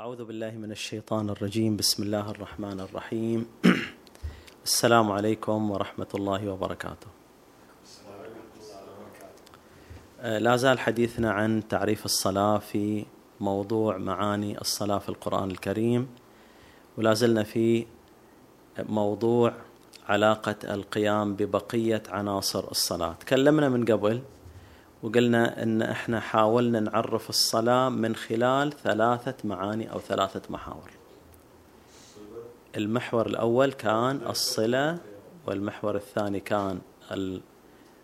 أعوذ بالله من الشيطان الرجيم. بسم الله الرحمن الرحيم. السلام عليكم ورحمة الله وبركاته. آه، لا زال حديثنا عن تعريف الصلاة في موضوع معاني الصلاة في القرآن الكريم ولا زلنا في موضوع علاقة القيام ببقية عناصر الصلاة. تكلمنا من قبل وقلنا إن إحنا حاولنا نعرف الصلاة من خلال ثلاثة معاني أو ثلاثة محاور. المحور الأول كان الصلة والمحور الثاني كان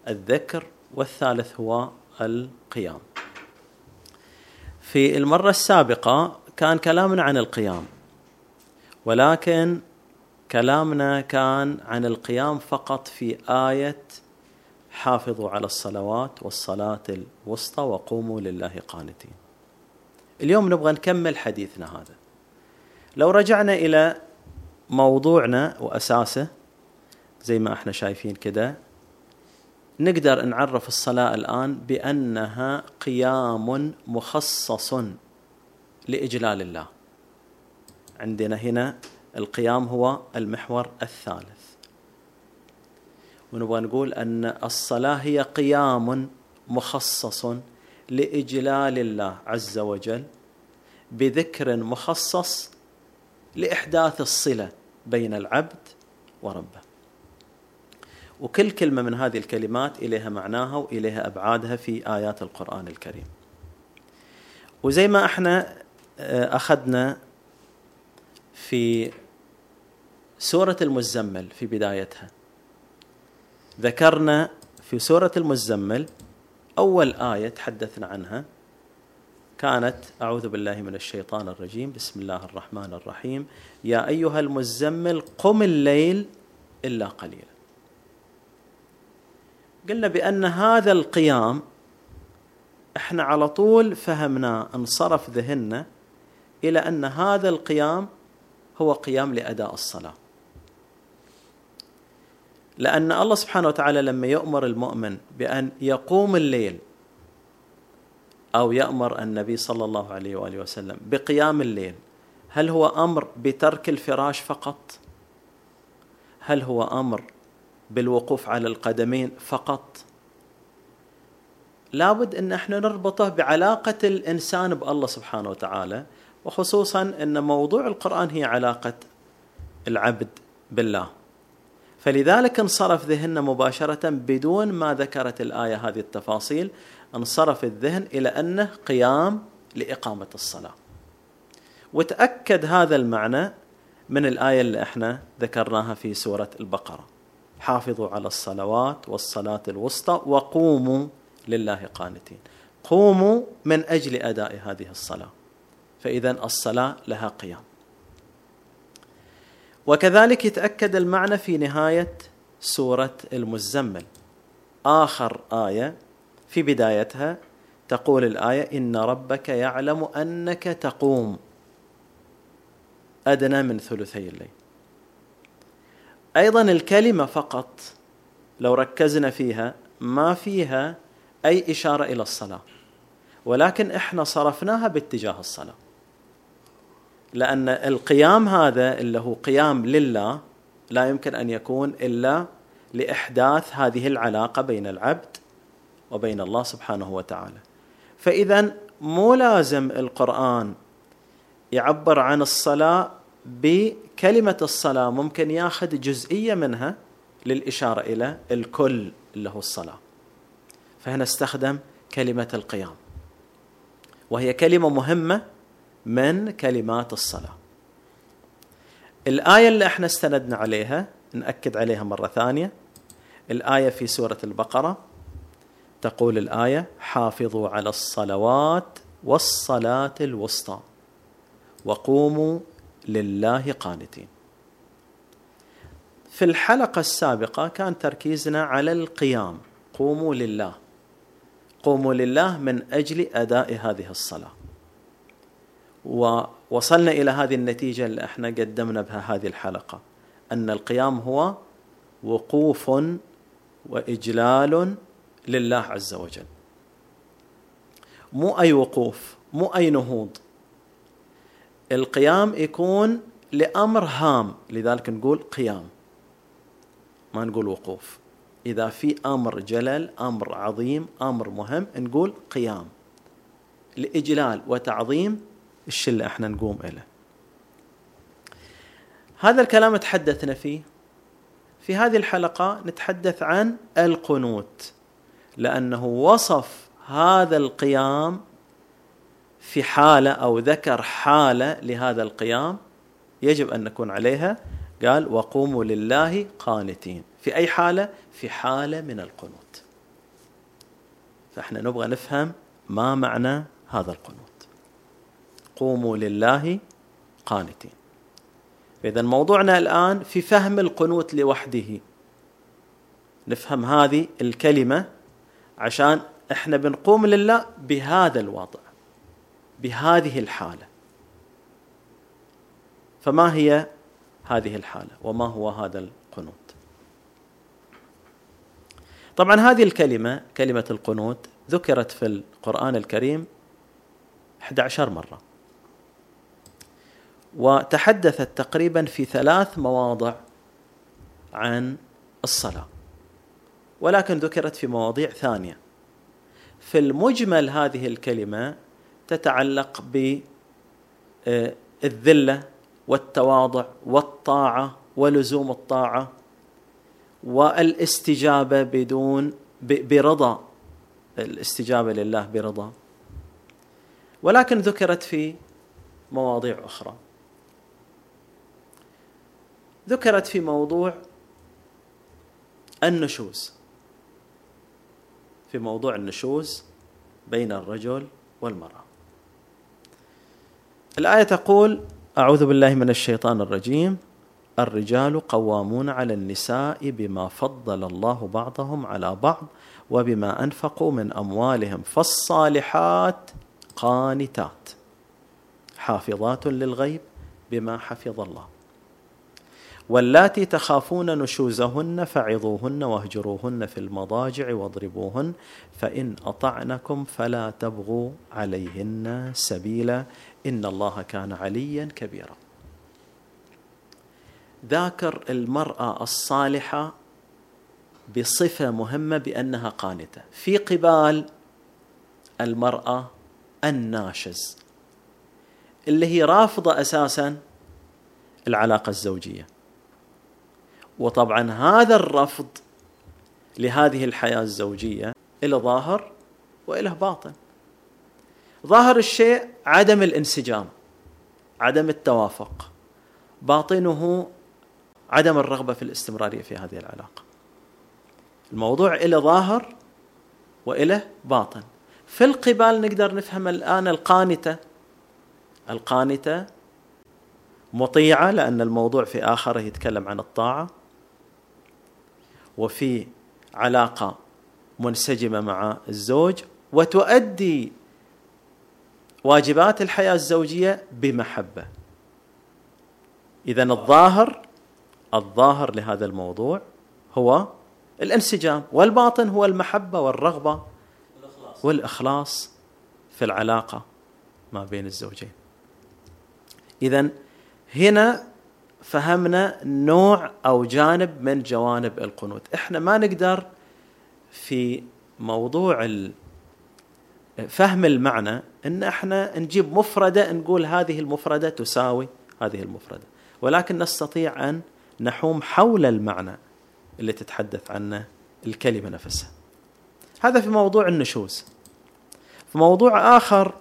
الذكر والثالث هو القيام. في المرة السابقة كان كلامنا عن القيام ولكن كلامنا كان عن القيام فقط في آية حافظوا على الصلوات والصلاة الوسطى وقوموا لله قانتين. اليوم نبغى نكمل حديثنا هذا. لو رجعنا إلى موضوعنا وأساسه زي ما إحنا شايفين كده نقدر نعرف الصلاة الآن بأنها قيام مخصص لإجلال الله. عندنا هنا القيام هو المحور الثالث. ونبغى نقول أن الصلاة هي قيام مخصص لإجلال الله عز وجل بذكر مخصص لإحداث الصلة بين العبد وربه. وكل كلمة من هذه الكلمات إليها معناها وإليها أبعادها في آيات القرآن الكريم. وزي ما إحنا آه، أخذنا في سورة المزمل في بدايتها ذكرنا في سورة المزمل أول آية تحدثنا عنها. كانت أعوذ بالله من الشيطان الرجيم. بسم الله الرحمن الرحيم. يا أيها المزمل قم الليل إلا قليلا. قلنا بأن هذا القيام إحنا على طول فهمنا انصرف ذهننا إلى أن هذا القيام هو قيام لأداء الصلاة. لأن الله سبحانه وتعالى لما يؤمر المؤمن بأن يقوم الليل أو يأمر النبي صلى الله عليه وآله وسلم بقيام الليل هل هو أمر بترك الفراش فقط؟ هل هو أمر بالوقوف على القدمين فقط؟ لابد أن إحنا نربطه بعلاقة الإنسان بالله سبحانه وتعالى وخصوصا أن موضوع القرآن هي علاقة العبد بالله. فلذلك انصرف ذهننا مباشرة بدون ما ذكرت الآية هذه التفاصيل انصرف الذهن إلى أنه قيام لإقامة الصلاة. وتأكد هذا المعنى من الآية اللي إحنا ذكرناها في سورة البقرة. حافظوا على الصلوات والصلاة الوسطى وقوموا لله قانتين. قوموا من أجل أداء هذه الصلاة. فإذا الصلاة لها قيام. وكذلك يتأكد المعنى في نهاية سورة المزمل. آخر آية في بدايتها تقول الآية إن ربك يعلم أنك تقوم. أدنى من ثلثي الليل. أيضا الكلمة فقط لو ركزنا فيها ما فيها أي إشارة إلى الصلاة ولكن إحنا صرفناها باتجاه الصلاة. لأن القيام هذا اللي هو قيام لله لا يمكن أن يكون إلا لإحداث هذه العلاقة بين العبد وبين الله سبحانه وتعالى. فإذا مو لازم القرآن يعبر عن الصلاة بكلمة الصلاة ممكن ياخذ جزئية منها للإشارة إلى الكل اللي هو الصلاة. فهنا استخدم كلمة القيام. وهي كلمة مهمة من كلمات الصلاة. الآية اللي إحنا استندنا عليها نأكد عليها مرة ثانية. الآية في سورة البقرة تقول الآية حافظوا على الصلوات والصلاة الوسطى وقوموا لله قانتين. في الحلقة السابقة كان تركيزنا على القيام قوموا لله. قوموا لله من أجل أداء هذه الصلاة. ووصلنا إلى هذه النتيجة اللي إحنا قدمنا بها هذه الحلقة. أن القيام هو وقوف وإجلال لله عز وجل. مو أي وقوف مو أي نهوض. القيام يكون لأمر هام لذلك نقول قيام. ما نقول وقوف. إذا في أمر جلل أمر عظيم أمر مهم نقول قيام. لإجلال وتعظيم الشيء اللي إحنا نقوم له هذا الكلام تحدثنا فيه. في هذه الحلقة نتحدث عن القنوت لأنه وصف هذا القيام في حالة أو ذكر حالة لهذا القيام يجب أن نكون عليها. قال وقوموا لله قانتين. في أي حالة؟ في حالة من القنوت. فإحنا نبغى نفهم ما معنى هذا القنوت. قوموا لله قانتين. اذا موضوعنا الآن في فهم القنوت لوحده. نفهم هذه الكلمة عشان إحنا بنقوم لله بهذا الوضع بهذه الحالة. فما هي هذه الحالة؟ وما هو هذا القنوت؟ طبعا هذه الكلمة كلمة القنوت ذكرت في القرآن الكريم 11 مره وتحدثت تقريبا في ثلاث مواضع عن الصلاة ولكن ذكرت في مواضيع ثانية. في المجمل هذه الكلمة تتعلق بالذله والتواضع والطاعة ولزوم الطاعة والاستجابة بدون برضا. الاستجابة لله برضا. ولكن ذكرت في مواضيع أخرى. ذكرت في موضوع النشوز. في موضوع النشوز بين الرجل والمرأة. الآية تقول أعوذ بالله من الشيطان الرجيم. الرجال قوامون على النساء بما فضل الله بعضهم على بعض وبما أنفقوا من أموالهم فالصالحات قانتات. حافظات للغيب بما حفظ الله. واللاتي تخافون نشوزهن فعظوهن واهجروهن في المضاجع واضربوهن فإن أطعنكم فلا تبغوا عليهن سبيلا. إن الله كان عليا كبيرا. ذاكر المرأة الصالحة بصفة مهمة بأنها قانتة. في قبال المرأة الناشز اللي هي رافضة أساسا العلاقة الزوجية. وطبعا هذا الرفض لهذه الحياة الزوجية له ظاهر وله باطن. ظاهر الشيء عدم الانسجام عدم التوافق. باطنه عدم الرغبة في الاستمرارية في هذه العلاقة. الموضوع له ظاهر وله باطن. في القبال نقدر نفهم الآن القانتة. القانتة مطيعة لأن الموضوع في آخره يتكلم عن الطاعة. وفي علاقة منسجمة مع الزوج وتؤدي واجبات الحياة الزوجية بمحبة. إذا الظاهر الظاهر لهذا الموضوع هو الانسجام والباطن هو المحبة والرغبة والإخلاص. في العلاقة ما بين الزوجين. اذا هنا فهمنا نوع أو جانب من جوانب القنوت. إحنا ما نقدر في موضوع فهم المعنى إن إحنا نجيب مفردة نقول هذه المفردة تساوي هذه المفردة. ولكن نستطيع أن نحوم حول المعنى اللي تتحدث عنه الكلمة نفسها. هذا في موضوع النشوز. في موضوع آخر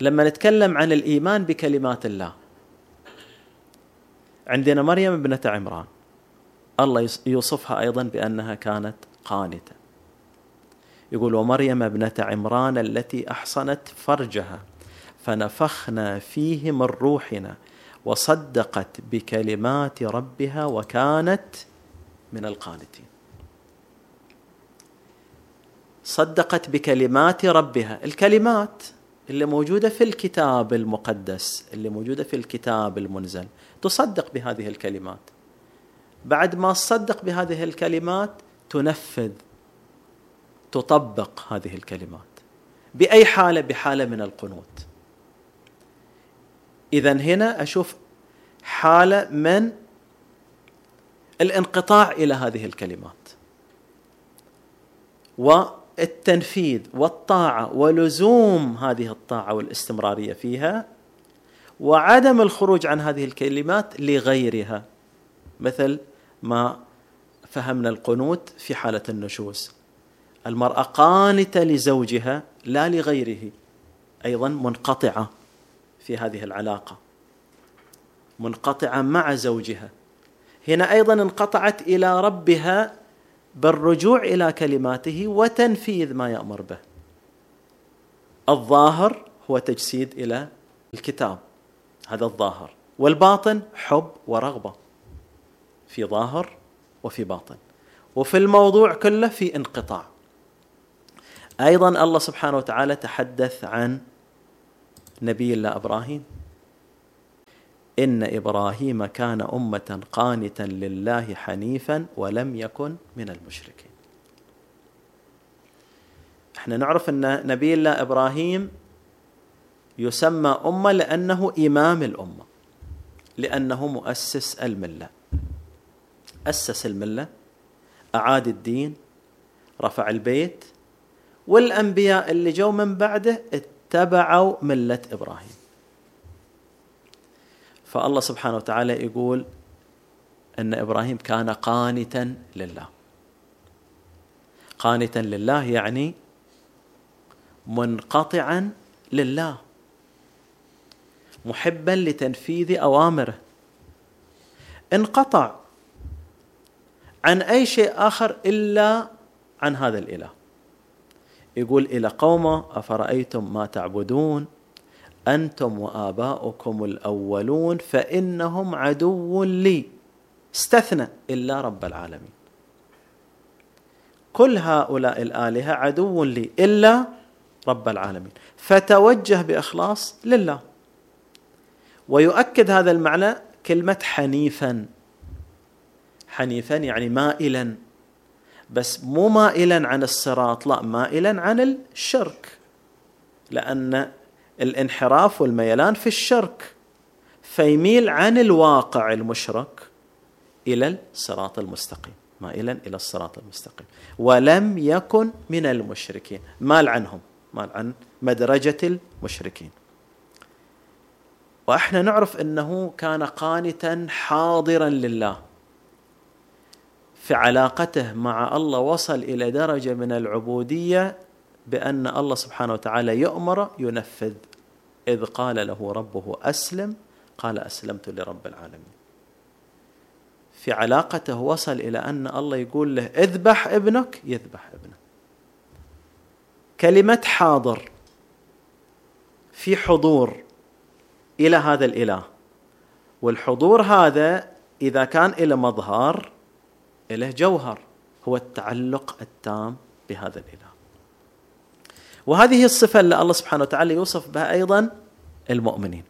لما نتكلم عن الإيمان بكلمات الله عندنا مريم ابنة عمران. الله يوصفها أيضا بأنها كانت قانتة. يقول ومريم ابنة عمران التي أحصنت فرجها فنفخنا فيه من روحنا وصدقت بكلمات ربها وكانت من القانتين. صدقت بكلمات ربها. الكلمات اللي موجودة في الكتاب المقدس اللي موجودة في الكتاب المنزل. تصدق بهذه الكلمات. بعد ما تصدق بهذه الكلمات تنفذ تطبق هذه الكلمات. بأي حالة؟ بحالة من القنوت. اذا هنا أشوف حالة من الانقطاع إلى هذه الكلمات. والتنفيذ والطاعة ولزوم هذه الطاعة والاستمرارية فيها وعدم الخروج عن هذه الكلمات لغيرها. مثل ما فهمنا القنوت في حالة النشوز. المرأة قانتة لزوجها لا لغيره أيضا منقطعة في هذه العلاقة. منقطعة مع زوجها. هنا أيضا انقطعت إلى ربها بالرجوع إلى كلماته وتنفيذ ما يأمر به. الظاهر هو تجسيد إلى الكتاب. هذا الظاهر. والباطن حب ورغبة. في ظاهر وفي باطن. وفي الموضوع كله في انقطاع. أيضا الله سبحانه وتعالى تحدث عن نبي الله إبراهيم. إن إبراهيم كان أمة قانتا لله حنيفا ولم يكن من المشركين. إحنا نعرف إن نبي الله إبراهيم يسمى أمة لأنه إمام الأمة لأنه مؤسس الملة. أسس الملة أعاد الدين رفع البيت والأنبياء اللي جو من بعده اتبعوا ملة إبراهيم. فالله سبحانه وتعالى يقول أن إبراهيم كان قانتا لله. قانتا لله يعني منقطعا لله. محبا لتنفيذ أوامره. انقطع عن أي شيء آخر إلا عن هذا الإله. يقول إلى قومه أفرأيتم ما تعبدون؟ أنتم وآباؤكم الأولون فإنهم عدو لي. استثنى إلا رب العالمين. كل هؤلاء الآلهة عدو لي إلا رب العالمين. فتوجه بإخلاص لله. ويؤكد هذا المعنى كلمة حنيفا. حنيفا يعني مائلا. بس مو مائلا عن الصراط لا مائلا عن الشرك. لأن الانحراف والميلان في الشرك. فيميل عن الواقع المشرك إلى الصراط المستقيم مائلا إلى الصراط المستقيم. ولم يكن من المشركين. مال عنهم مال عن مدرجة المشركين. وإحنا نعرف إنه كان قانتا حاضرا لله. في علاقته مع الله وصل إلى درجة من العبودية بأن الله سبحانه وتعالى يؤمر ينفذ إذ قال له ربه أسلم قال أسلمت لرب العالمين. في علاقته وصل إلى أن الله يقول له اذبح ابنك يذبح ابنه. كلمة حاضر في حضور إلى هذا الإله. والحضور هذا إذا كان إلى مظهر له جوهر هو التعلق التام بهذا الإله. وهذه الصفة اللي الله سبحانه وتعالى يوصف بها أيضا المؤمنين.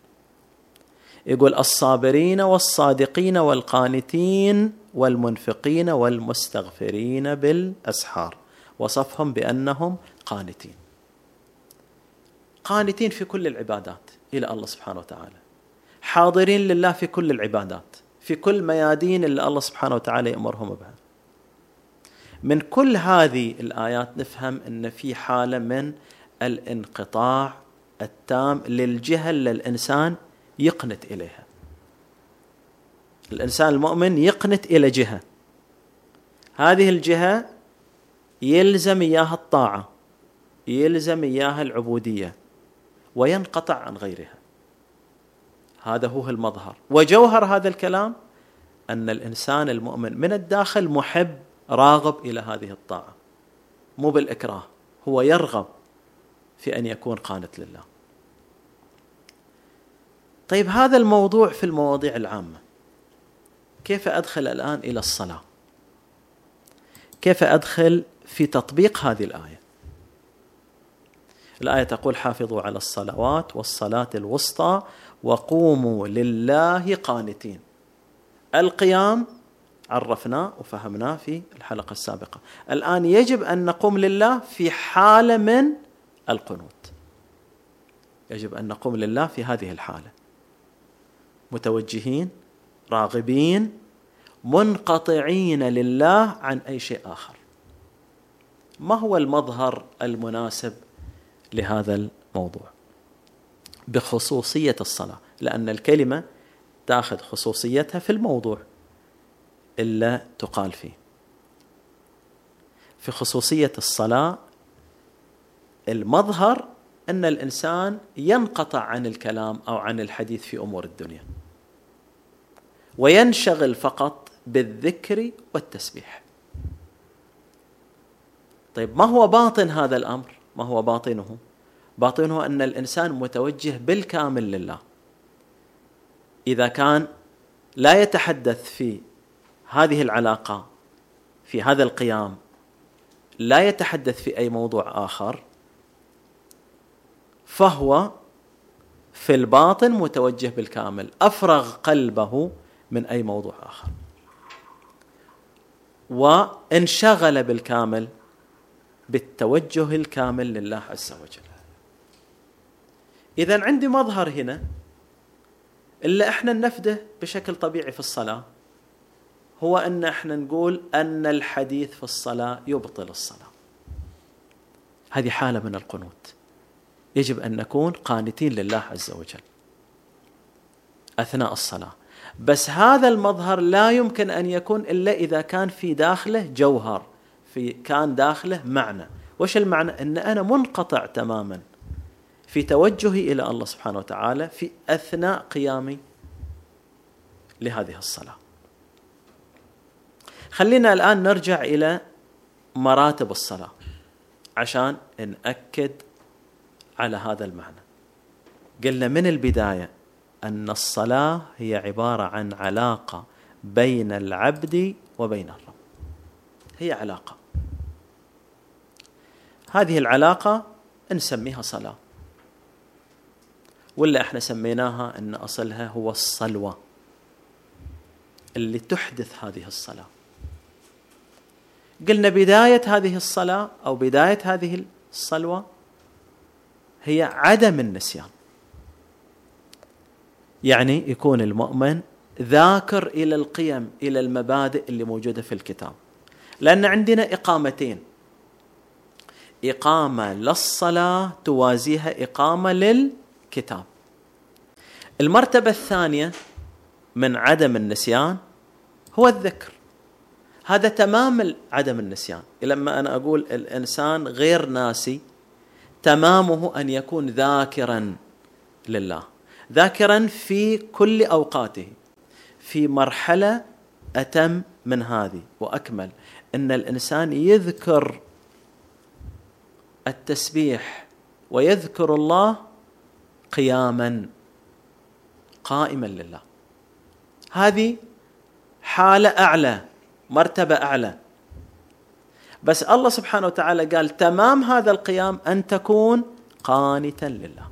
يقول الصابرين والصادقين والقانتين والمنفقين والمستغفرين بالأسحار. وصفهم بأنهم قانتين. قانتين في كل العبادات إلى الله سبحانه وتعالى. حاضرين لله في كل العبادات. في كل ميادين اللي الله سبحانه وتعالى يأمرهم بها. من كل هذه الآيات نفهم إن في حالة من الانقطاع التام للجهه اللي الانسان يقنت إليها. الإنسان المؤمن يقنت إلى جهة. هذه الجهة يلزم إياها الطاعة يلزم إياها العبودية وينقطع عن غيرها. هذا هو المظهر. وجوهر هذا الكلام أن الإنسان المؤمن من الداخل محب راغب إلى هذه الطاعة. مو بالإكراه هو يرغب في أن يكون قانت لله. طيب هذا الموضوع في المواضيع العامة. كيف أدخل الآن إلى الصلاة؟ كيف أدخل في تطبيق هذه الآية؟ الآية تقول حافظوا على الصلوات والصلاة الوسطى وقوموا لله قانتين. القيام عرفناه وفهمناه في الحلقة السابقة. الآن يجب أن نقوم لله في حالة من القنوت. يجب أن نقوم لله في هذه الحالة. متوجهين راغبين منقطعين لله عن أي شيء آخر. ما هو المظهر المناسب لهذا الموضوع؟ بخصوصية الصلاة لأن الكلمة تاخذ خصوصيتها في الموضوع. إلا تقال فيه. في خصوصية الصلاة المظهر أن الإنسان ينقطع عن الكلام أو عن الحديث في أمور الدنيا وينشغل فقط بالذكر والتسبيح. طيب ما هو باطن هذا الأمر؟ ما هو باطنه؟ باطنه أن الإنسان متوجه بالكامل لله. إذا كان لا يتحدث في هذه العلاقة في هذا القيام لا يتحدث في أي موضوع آخر فهو في الباطن متوجه بالكامل أفرغ قلبه من أي موضوع آخر. وانشغل بالكامل بالتوجه الكامل لله عز وجل. اذا عندي مظهر هنا إلا إحنا نفده بشكل طبيعي في الصلاة. هو أن إحنا نقول أن الحديث في الصلاة يبطل الصلاة. هذه حالة من القنوت. يجب أن نكون قانتين لله عز وجل أثناء الصلاة. بس هذا المظهر لا يمكن أن يكون إلا إذا كان في داخله جوهر في كان داخله معنى. وش المعنى؟ إن أنا منقطع تماما في توجهي إلى الله سبحانه وتعالى في أثناء قيامي لهذه الصلاة. خلينا الآن نرجع إلى مراتب الصلاة عشان نأكد على هذا المعنى. قلنا من البداية أن الصلاة هي عبارة عن علاقة بين العبد وبين الرب. هي علاقة. هذه العلاقة نسميها صلاة. ولا إحنا سميناها إن أصلها هو الصلوة اللي تحدث هذه الصلاة. قلنا بداية هذه الصلاة أو بداية هذه الصلوة هي عدم النسيان. يعني يكون المؤمن ذاكر إلى القيم إلى المبادئ اللي موجودة في الكتاب. لأن عندنا إقامتين. إقامة للصلاة توازيها إقامة للكتاب. المرتبة الثانية من عدم النسيان هو الذكر. هذا تمام عدم النسيان. لما أنا أقول الإنسان غير ناسي تمامه أن يكون ذاكرا لله. ذاكرا في كل أوقاته. في مرحلة أتم من هذه. وأكمل. إن الإنسان يذكر التسبيح ويذكر الله قياما قائما لله. هذه حالة أعلى. مرتبة أعلى. بس الله سبحانه وتعالى قال تمام هذا القيام أن تكون قانتا لله.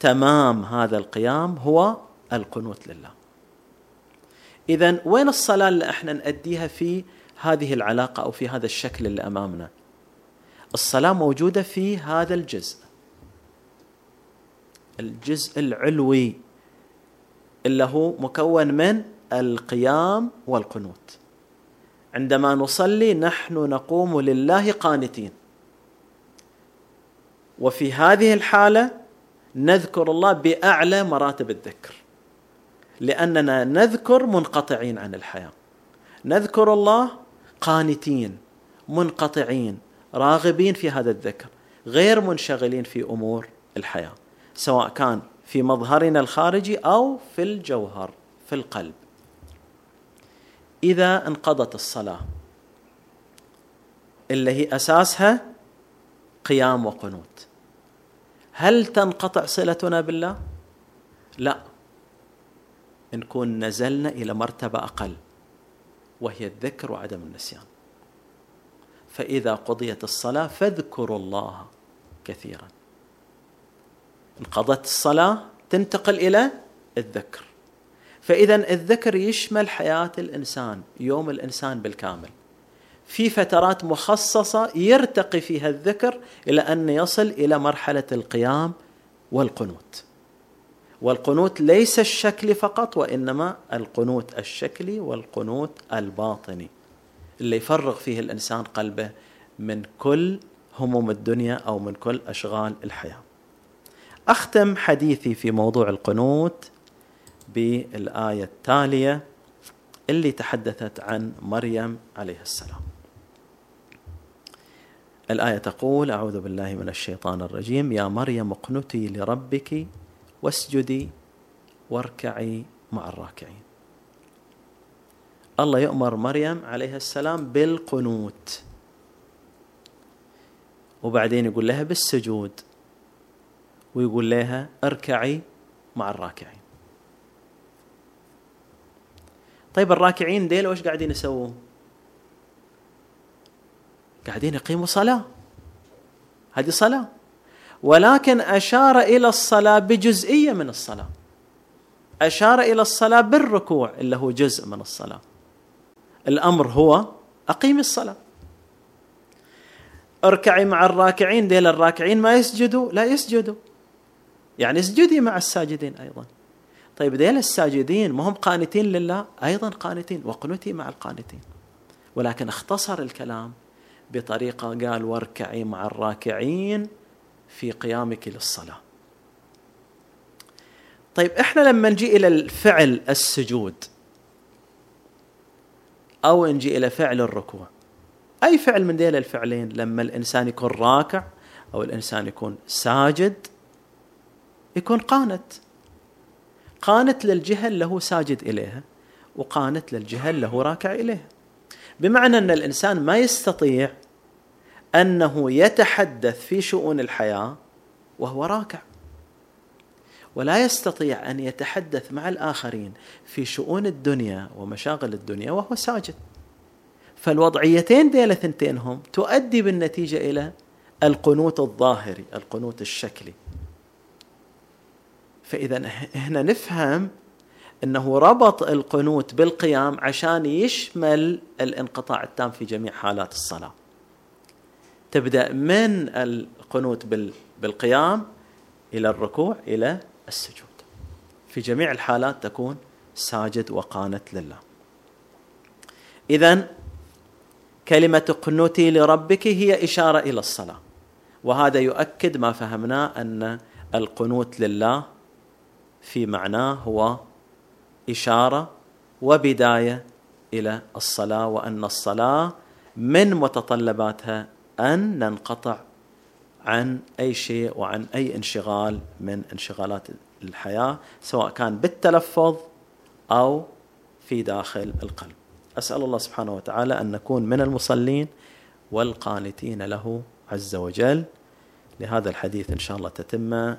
تمام هذا القيام هو القنوت لله. اذا وين الصلاة اللي إحنا نأديها في هذه العلاقة أو في هذا الشكل اللي أمامنا؟ الصلاة موجودة في هذا الجزء. الجزء العلوي اللي هو مكون من القيام والقنوت. عندما نصلي نحن نقوم لله قانتين. وفي هذه الحالة نذكر الله بأعلى مراتب الذكر لأننا نذكر منقطعين عن الحياة. نذكر الله قانتين منقطعين راغبين في هذا الذكر غير منشغلين في أمور الحياة سواء كان في مظهرنا الخارجي أو في الجوهر في القلب. إذا انقضت الصلاة اللي هي أساسها قيام وقنوت. هل تنقطع صلتنا بالله؟ لا. نكون نزلنا إلى مرتبة أقل وهي الذكر وعدم النسيان. فإذا قضيت الصلاة فاذكروا الله كثيرا. انقضت الصلاة تنتقل إلى الذكر. فإذا الذكر يشمل حياة الإنسان يوم الإنسان بالكامل في فترات مخصصة يرتقي فيها الذكر إلى أن يصل إلى مرحلة القيام والقنوت والقنوت ليس الشكلي فقط وإنما القنوت الشكلي والقنوت الباطني اللي يفرغ فيه الإنسان قلبه من كل هموم الدنيا أو من كل أشغال الحياة. أختم حديثي في موضوع القنوت بالايه التالية اللي تحدثت عن مريم عليه السلام. الآية تقول: أعوذ بالله من الشيطان الرجيم يا مريم اقنتي لربك واسجدي واركعي مع الراكعين. الله يؤمر مريم عليه السلام بالقنوت وبعدين يقول لها بالسجود ويقول لها اركعي مع الراكعين طيب الراكعين ديل وش قاعدين يسوون؟ قاعدين يقيموا صلاة. هذه صلاة. ولكن أشار إلى الصلاة بجزئية من الصلاة. أشار إلى الصلاة بالركوع اللي هو جزء من الصلاة. الأمر هو أقيم الصلاة. اركعي مع الراكعين ديل الراكعين ما يسجدوا لا يسجدوا. يعني اسجدي مع الساجدين أيضا. طيب ديل الساجدين ما هم قانتين لله؟ أيضا قانتين واقنتي مع القانتين. ولكن اختصر الكلام بطريقة قال واركعي مع الراكعين في قيامك للصلاة. طيب إحنا لما نجي إلى الفعل السجود أو نجي إلى فعل الركوع أي فعل من ذيل الفعلين؟ لما الإنسان يكون راكع أو الإنسان يكون ساجد يكون قانت. قانت للجهه اللي هو ساجد إليها وقانت للجهه اللي هو راكع إليها. بمعنى أن الإنسان ما يستطيع أنه يتحدث في شؤون الحياة وهو راكع ولا يستطيع أن يتحدث مع الآخرين في شؤون الدنيا ومشاغل الدنيا وهو ساجد. فالوضعيتين ديل ثنتينهم تؤدي بالنتيجة إلى القنوت الظاهري القنوت الشكلي. فإذا هنا نفهم إنه ربط القنوت بالقيام عشان يشمل الانقطاع التام في جميع حالات الصلاة. تبدأ من القنوت بالقيام إلى الركوع إلى السجود. في جميع الحالات تكون ساجد وقانت لله. اذا كلمة اقنتي لربك هي إشارة إلى الصلاة. وهذا يؤكد ما فهمناه أن القنوت لله في معناه هو إشارة وبداية إلى الصلاة وأن الصلاة من متطلباتها أن ننقطع عن أي شيء وعن أي انشغال من انشغالات الحياة سواء كان بالتلفظ أو في داخل القلب. أسأل الله سبحانه وتعالى أن نكون من المصلين والقانتين له عز وجل. لهذا الحديث إن شاء الله تتمه